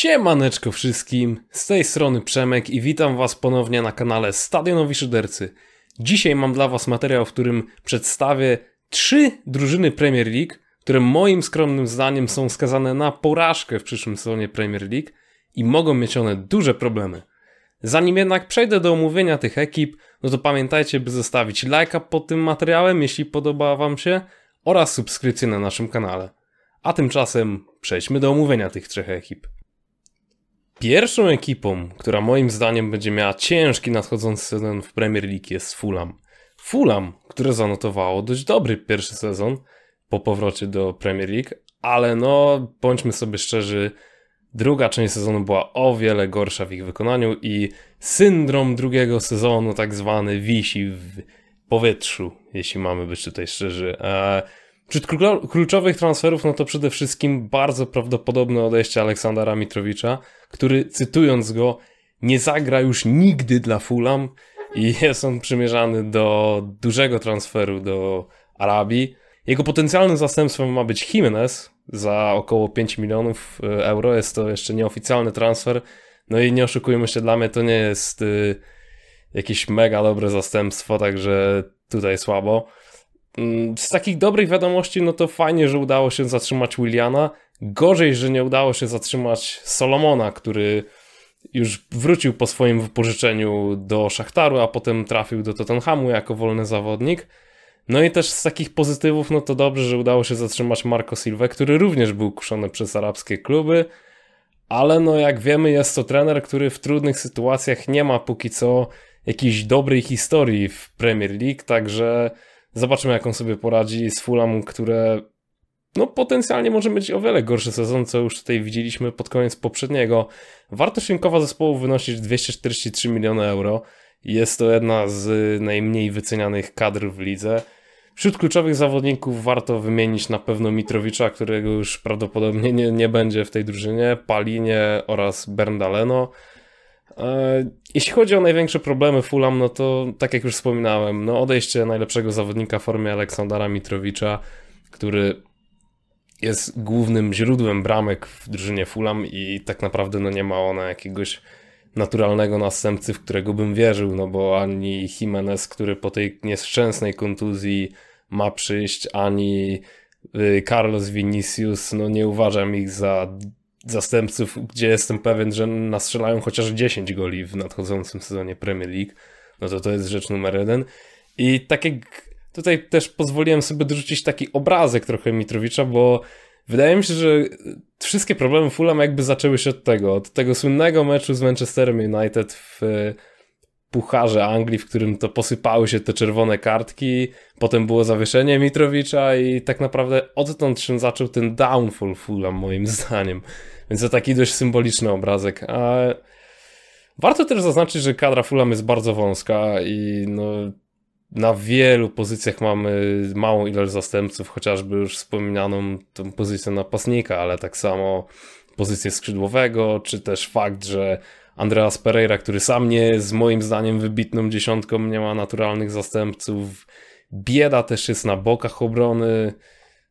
Siemaneczko wszystkim, z tej strony Przemek i witam was ponownie na kanale Stadionowi Szydercy. Dzisiaj mam dla was materiał, w którym przedstawię trzy drużyny Premier League, które moim skromnym zdaniem są skazane na porażkę w przyszłym sezonie Premier League i mogą mieć one duże problemy. Zanim jednak przejdę do omówienia tych ekip, no to pamiętajcie, by zostawić lajka pod tym materiałem, jeśli podoba wam się, oraz subskrypcję na naszym kanale. A tymczasem przejdźmy do omówienia tych trzech ekip. Pierwszą ekipą, która moim zdaniem będzie miała ciężki nadchodzący sezon w Premier League jest Fulham. Fulham, które zanotowało dość dobry pierwszy sezon po powrocie do Premier League, ale no, bądźmy sobie szczerzy, druga część sezonu była o wiele gorsza w ich wykonaniu i syndrom drugiego sezonu tak zwany wisi w powietrzu, jeśli mamy być tutaj szczerzy. Eee, Wśród kluczowych transferów, no to przede wszystkim bardzo prawdopodobne odejście Aleksandra Mitrowicza, który, cytując go, nie zagra już nigdy dla Fulham i jest on przymierzany do dużego transferu do Arabii. Jego potencjalnym zastępstwem ma być Jimenez za około 5 milionów e, euro. Jest to jeszcze nieoficjalny transfer. No i nie oszukujmy się, dla mnie to nie jest y, jakieś mega dobre zastępstwo, także tutaj słabo. Mm, z takich dobrych wiadomości, no to fajnie, że udało się zatrzymać Williana. Gorzej, że nie udało się zatrzymać Solomona, który już wrócił po swoim wypożyczeniu do Szachtaru, a potem trafił do Tottenhamu jako wolny zawodnik. No i też z takich pozytywów, no to dobrze, że udało się zatrzymać Marco Silva, który również był kuszony przez arabskie kluby, ale no jak wiemy jest to trener, który w trudnych sytuacjach nie ma póki co jakiejś dobrej historii w Premier League, także Zobaczymy, jak on sobie poradzi z Fulham, które no potencjalnie może być o wiele gorszy sezon, co już tutaj widzieliśmy pod koniec poprzedniego. Wartość rynkowa zespołu wynosi 243 miliony euro. Jest to jedna z najmniej wycenianych kadr w lidze. Wśród kluczowych zawodników warto wymienić na pewno Mitrowicza, którego już prawdopodobnie nie, nie będzie w tej drużynie, Palinie oraz Berndaleno. E, jeśli chodzi o największe problemy Fulham, no to tak jak już wspominałem, no odejście najlepszego zawodnika w formie Aleksandra Mitrowicza, który jest głównym źródłem bramek w drużynie Fulham i tak naprawdę no nie ma ona jakiegoś naturalnego następcy, w którego bym wierzył, no bo ani Jimenez, który po tej nieszczęsnej kontuzji ma przyjść, ani y, Carlos Vinicius, no nie uważam ich za zastępców, gdzie jestem pewien, że nastrzelają chociaż 10 goli w nadchodzącym sezonie Premier League, no to to jest rzecz numer jeden. I tak jak tutaj też pozwoliłem sobie dorzucić taki obrazek trochę Mitrowicza, bo wydaje mi się, że wszystkie problemy Fulham jakby zaczęły się od tego, od tego słynnego meczu z Manchesterem United w Pucharze Anglii, w którym to posypały się te czerwone kartki, potem było zawieszenie Mitrowicza i tak naprawdę odtąd się zaczął ten downfall Fulham moim zdaniem. Więc to taki dość symboliczny obrazek. A warto też zaznaczyć, że kadra Fulham jest bardzo wąska i no, na wielu pozycjach mamy małą ilość zastępców, chociażby już wspominaną tą pozycję napastnika, ale tak samo pozycję skrzydłowego, czy też fakt, że Andreas Pereira, który sam nie jest moim zdaniem wybitną dziesiątką, nie ma naturalnych zastępców. Bieda też jest na bokach obrony.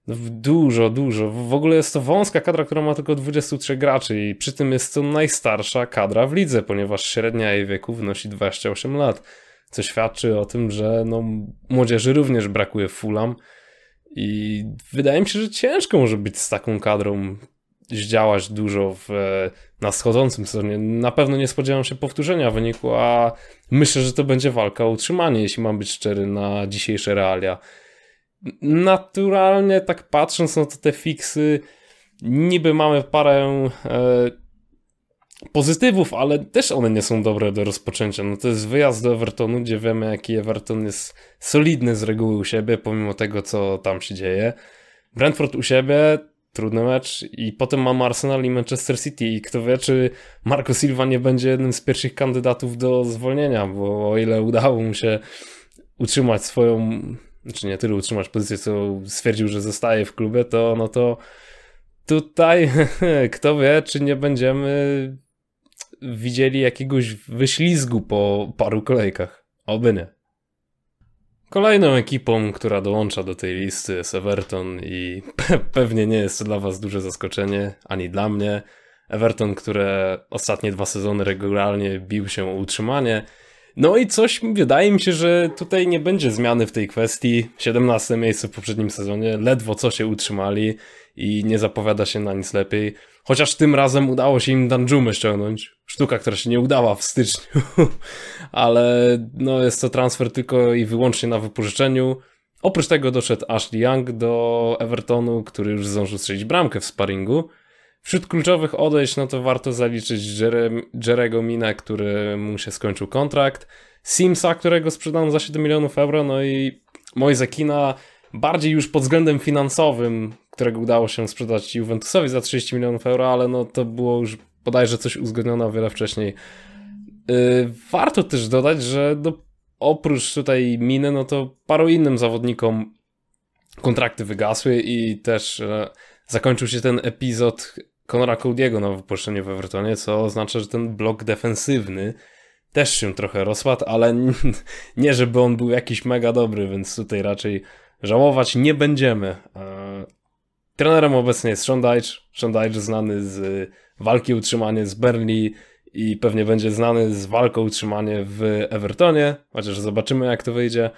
No, dużo, dużo. W ogóle jest to wąska kadra, która ma tylko 23 graczy i przy tym jest to najstarsza kadra w lidze, ponieważ średnia jej wieku wynosi 28 lat, co świadczy o tym, że no, młodzieży również brakuje w i wydaje mi się, że ciężko może być z taką kadrą zdziałać dużo w, na schodzącym sezonie. Na pewno nie spodziewam się powtórzenia wyniku, a myślę, że to będzie walka o utrzymanie, jeśli mam być szczery, na dzisiejsze realia. Naturalnie, tak patrząc na te fiksy, niby mamy parę e, pozytywów, ale też one nie są dobre do rozpoczęcia. No to jest wyjazd do Evertonu, gdzie wiemy, jaki Everton jest solidny z reguły u siebie, pomimo tego, co tam się dzieje. Brentford u siebie trudny mecz i potem mamy Arsenal i Manchester City i kto wie, czy Marco Silva nie będzie jednym z pierwszych kandydatów do zwolnienia, bo o ile udało mu się utrzymać swoją, znaczy nie tyle utrzymać pozycję, co stwierdził, że zostaje w klubie, to no to tutaj kto wie, czy nie będziemy widzieli jakiegoś wyślizgu po paru kolejkach. Oby nie. Kolejną ekipą, która dołącza do tej listy jest Everton i pe pewnie nie jest to dla was duże zaskoczenie, ani dla mnie. Everton, które ostatnie dwa sezony regularnie bił się o utrzymanie. No i coś, wydaje mi się, że tutaj nie będzie zmiany w tej kwestii. 17 miejsce w poprzednim sezonie, ledwo co się utrzymali i nie zapowiada się na nic lepiej. Chociaż tym razem udało się im Danjumę ściągnąć. Sztuka, która się nie udała w styczniu, ale no jest to transfer tylko i wyłącznie na wypożyczeniu. Oprócz tego doszedł Ashley Young do Evertonu, który już zdążył strzelić bramkę w sparingu. Wśród kluczowych odejść, no to warto zaliczyć Jerego Mina, który mu się skończył kontrakt, Simsa, którego sprzedano za 7 milionów euro, no i Moise Kina bardziej już pod względem finansowym, którego udało się sprzedać Juventusowi za 30 milionów euro, ale no to było już bodajże coś uzgodnione o wiele wcześniej. Yy, warto też dodać, że do, oprócz tutaj Miny, no to paru innym zawodnikom kontrakty wygasły i też e, zakończył się ten epizod Conora Cody'ego na wypuszczenie w Evertonie, co oznacza, że ten blok defensywny też się trochę rozpadł, ale nie, żeby on był jakiś mega dobry, więc tutaj raczej żałować nie będziemy. E, trenerem obecnie jest Sean Dyche. Sean Dyche znany z walki utrzymanie z Burnley i pewnie będzie znany z walką utrzymanie w Evertonie, chociaż zobaczymy jak to wyjdzie.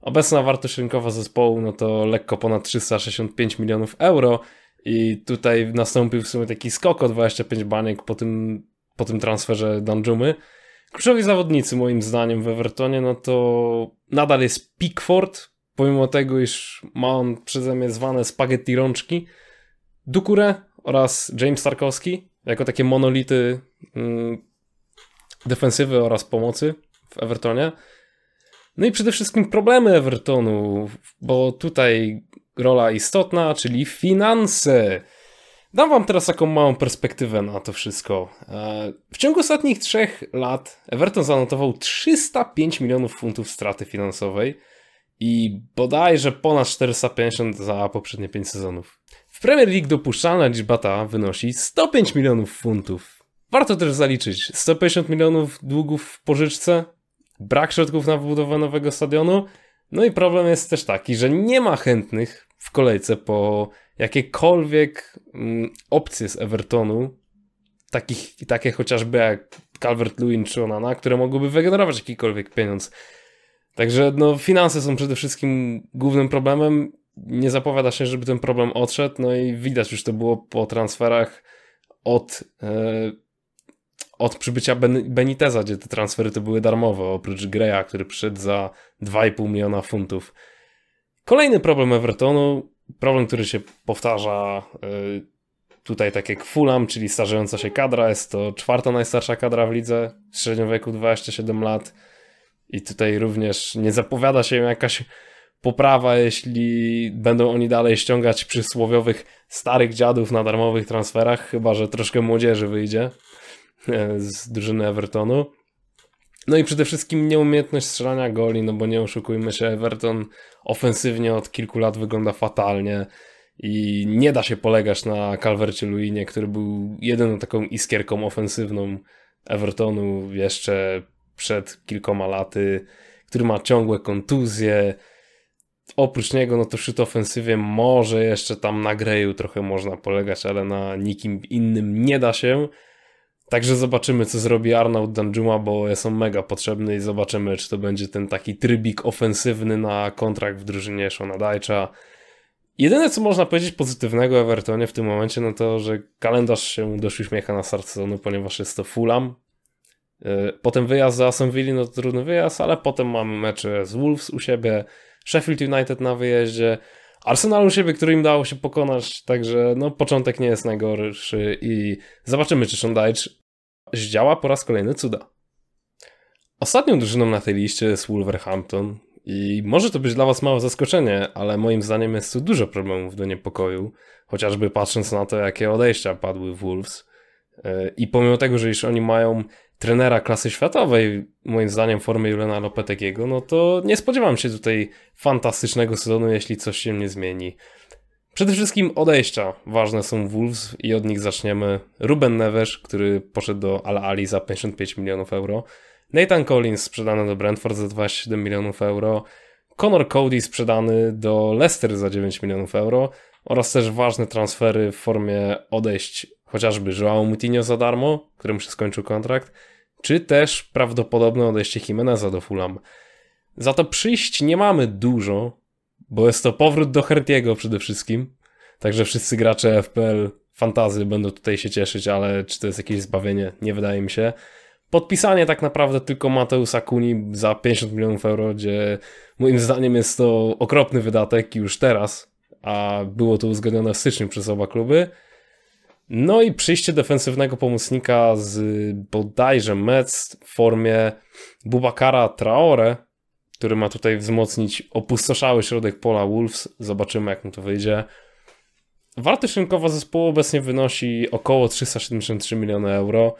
Obecna wartość rynkowa zespołu no to lekko ponad 365 milionów euro i tutaj nastąpił w sumie taki skok o 25 baniek po tym, po tym transferze Danjumy. Kluczowi zawodnicy moim zdaniem w Evertonie, no to nadal jest Pickford, pomimo tego, iż ma on przeze mnie zwane spaghetti rączki, Dukure oraz James Tarkowski, jako takie monolity mm, defensywy oraz pomocy w Evertonie. No i przede wszystkim problemy Evertonu, bo tutaj rola istotna, czyli finanse. Dam wam teraz taką małą perspektywę na to wszystko. E, w ciągu ostatnich trzech lat Everton zanotował 305 milionów funtów straty finansowej i bodajże ponad 450 za poprzednie 5 sezonów. W Premier League dopuszczalna liczba ta wynosi 105 milionów funtów. Warto też zaliczyć 150 milionów długów w pożyczce, brak środków na wybudowę nowego stadionu, no i problem jest też taki, że nie ma chętnych w kolejce po jakiekolwiek mm, opcje z Evertonu, takich, takie chociażby jak Calvert-Lewin czy Onana, które mogłyby wygenerować jakikolwiek pieniądz. Także no, finanse są przede wszystkim głównym problemem. Nie zapowiada się, żeby ten problem odszedł, no i widać już to było po transferach od, e, od przybycia ben, Beniteza, gdzie te transfery to były darmowe, oprócz Greya, który przyszedł za 2,5 miliona funtów. Kolejny problem Evertonu, problem, który się powtarza y, tutaj tak jak Fulham, czyli starzejąca się kadra, jest to czwarta najstarsza kadra w lidze, w średnim wieku 27 lat i tutaj również nie zapowiada się jakaś poprawa, jeśli będą oni dalej ściągać przysłowiowych starych dziadów na darmowych transferach, chyba że troszkę młodzieży wyjdzie e, z drużyny Evertonu. No i przede wszystkim nieumiejętność strzelania goli, no bo nie oszukujmy się, Everton ofensywnie od kilku lat wygląda fatalnie i nie da się polegać na Calvercie Luinie, który był jedyną taką iskierką ofensywną Evertonu jeszcze przed kilkoma laty, który ma ciągłe kontuzje. Oprócz niego, no to przy ofensywie może jeszcze tam na Greju trochę można polegać, ale na nikim innym nie da się. Także zobaczymy, co zrobi Arnaud Danjuma, bo jest on mega potrzebny i zobaczymy, czy to będzie ten taki trybik ofensywny na kontrakt w drużynie Shona Dajcza. Jedyne, co można powiedzieć pozytywnego Evertonie w tym momencie, no to, że kalendarz się dość uśmiecha na start sezonu, ponieważ jest to Fulham. E, potem wyjazd za Aston Villa, no to trudny wyjazd, ale potem mamy mecze z Wolves u siebie, Sheffield United na wyjeździe, Arsenal u siebie, który im dało się pokonać, także no początek nie jest najgorszy i zobaczymy, czy Dyche zdziała po raz kolejny cuda. Ostatnią drużyną na tej liście jest Wolverhampton i może to być dla was małe zaskoczenie, ale moim zdaniem jest tu dużo problemów do niepokoju, chociażby patrząc na to, jakie odejścia padły w Wolves. E, I pomimo tego, że już oni mają trenera klasy światowej, moim zdaniem formy Juliana Lopetegiego, no to nie spodziewam się tutaj fantastycznego sezonu, jeśli coś się nie zmieni. Przede wszystkim odejścia ważne są Wolves i od nich zaczniemy. Ruben Neves, który poszedł do Al Ali za 55 milionów euro. Nathan Collins sprzedany do Brentford za 27 milionów euro. Conor Cody sprzedany do Leicester za 9 milionów euro oraz też ważne transfery w formie odejść chociażby Joao Moutinho za darmo, któremu się skończył kontrakt, czy też prawdopodobne odejście Jimeneza do Fulham. Za to przyjść nie mamy dużo, bo jest to powrót do Hertiego przede wszystkim, także wszyscy gracze FPL fantazy będą tutaj się cieszyć, ale czy to jest jakieś zbawienie? Nie wydaje mi się. Podpisanie tak naprawdę tylko Mateusa Kuni za 50 milionów euro, gdzie moim zdaniem jest to okropny wydatek już teraz, a było to uzgodnione w styczniu przez oba kluby. No i przyjście defensywnego pomocnika z bodajże Metz w formie Bubakara Traore, który ma tutaj wzmocnić opustoszały środek pola Wolves. Zobaczymy jak mu to wyjdzie. Wartość rynkowa zespołu obecnie wynosi około 373 miliony euro,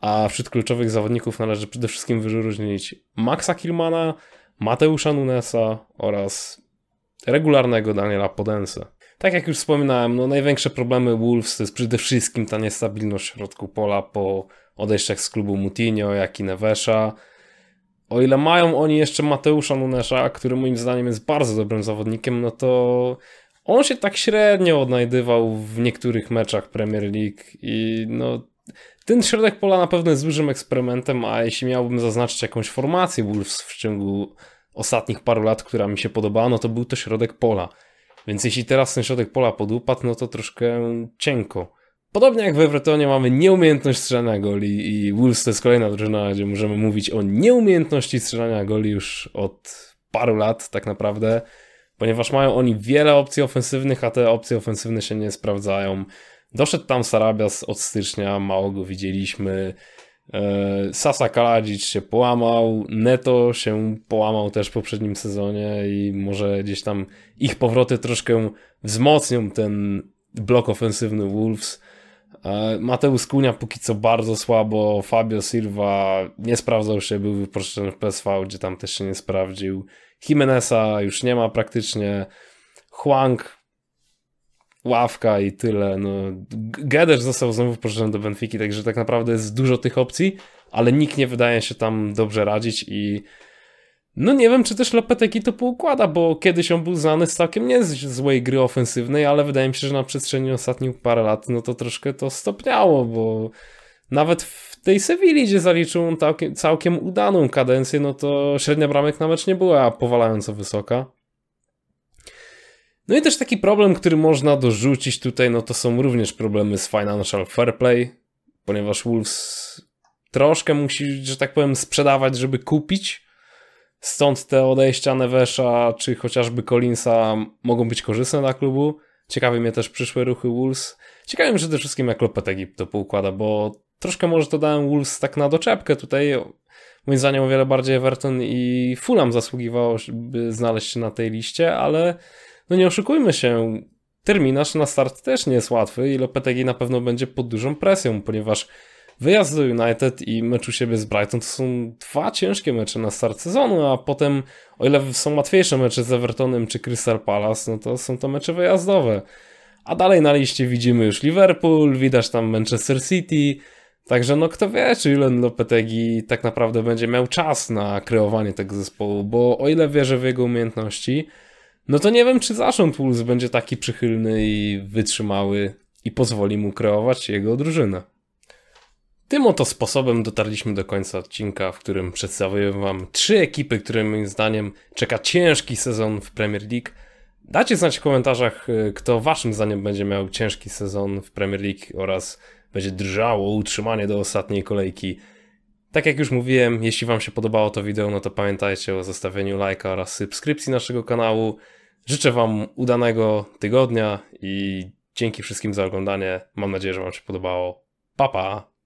a wśród kluczowych zawodników należy przede wszystkim wyróżnić Maxa Kilmana, Mateusza Nunesa oraz regularnego Daniela Podense. Tak jak już wspominałem, no największe problemy Wolves to jest przede wszystkim ta niestabilność w środku pola po odejściach z klubu Mutinho, jak i Nevesza. O ile mają oni jeszcze Mateusza Nunesza, który moim zdaniem jest bardzo dobrym zawodnikiem, no to on się tak średnio odnajdywał w niektórych meczach Premier League i no ten środek pola na pewno jest dużym eksperymentem, a jeśli miałbym zaznaczyć jakąś formację Wolves w ciągu ostatnich paru lat, która mi się podobała, no to był to środek pola. Więc jeśli teraz ten środek pola podupadł, no to troszkę cienko. Podobnie jak w Evertonie mamy nieumiejętność strzelania goli i Wolves to jest kolejna drużyna, gdzie możemy mówić o nieumiejętności strzelania goli już od paru lat tak naprawdę, ponieważ mają oni wiele opcji ofensywnych, a te opcje ofensywne się nie sprawdzają. Doszedł tam Sarabias od stycznia, mało go widzieliśmy. E, Sasa Kaladzic się połamał, Neto się połamał też w poprzednim sezonie i może gdzieś tam ich powroty troszkę wzmocnią ten blok ofensywny Wolves. E, Mateusz Kunia póki co bardzo słabo, Fabio Silva nie sprawdzał się, był wyproszony w PSV, gdzie tam też się nie sprawdził. Jimeneza już nie ma praktycznie. Huang ławka i tyle. No, został znowu wproszony do Benfiki, także tak naprawdę jest dużo tych opcji, ale nikt nie wydaje się tam dobrze radzić i no nie wiem, czy też Lopetegi to poukłada, bo kiedyś on był znany z całkiem nie złej gry ofensywnej, ale wydaje mi się, że na przestrzeni ostatnich parę lat no to troszkę to stopniało, bo nawet w tej Sewilli, gdzie zaliczył całkiem, całkiem udaną kadencję, no to średnia bramek na mecz nie była powalająco wysoka. No i też taki problem, który można dorzucić tutaj, no to są również problemy z financial fair play, ponieważ Wolves troszkę musi, że tak powiem, sprzedawać, żeby kupić. Stąd te odejścia Nevesza czy chociażby Collinsa mogą być korzystne dla klubu. Ciekawi mnie też przyszłe ruchy Wolves. Ciekawi mnie przede wszystkim jak Lopetegi to poukłada, bo troszkę może to dałem Wolves tak na doczepkę tutaj. Moim zdaniem o wiele bardziej Everton i Fulham zasługiwało, by znaleźć się na tej liście, ale no nie oszukujmy się, terminarz na start też nie jest łatwy i Lopetegi na pewno będzie pod dużą presją, ponieważ wyjazd do United i mecz u siebie z Brighton to są dwa ciężkie mecze na start sezonu, a potem o ile są łatwiejsze mecze z Evertonem czy Crystal Palace, no to są to mecze wyjazdowe. A dalej na liście widzimy już Liverpool, widać tam Manchester City, Także no kto wie, czy Julen Lopetegi tak naprawdę będzie miał czas na kreowanie tego zespołu, bo o ile wierzę w jego umiejętności, no to nie wiem, czy zarząd Wolves będzie taki przychylny i wytrzymały i pozwoli mu kreować jego drużynę. Tym oto sposobem dotarliśmy do końca odcinka, w którym przedstawię wam trzy ekipy, które moim zdaniem czeka ciężki sezon w Premier League. Dajcie znać w komentarzach, y, kto waszym zdaniem będzie miał ciężki sezon w Premier League oraz będzie drżało utrzymanie do ostatniej kolejki. Tak jak już mówiłem, jeśli wam się podobało to wideo, no to pamiętajcie o zostawieniu lajka oraz subskrypcji naszego kanału. Życzę Wam udanego tygodnia i dzięki wszystkim za oglądanie. Mam nadzieję, że Wam się podobało. Pa, pa!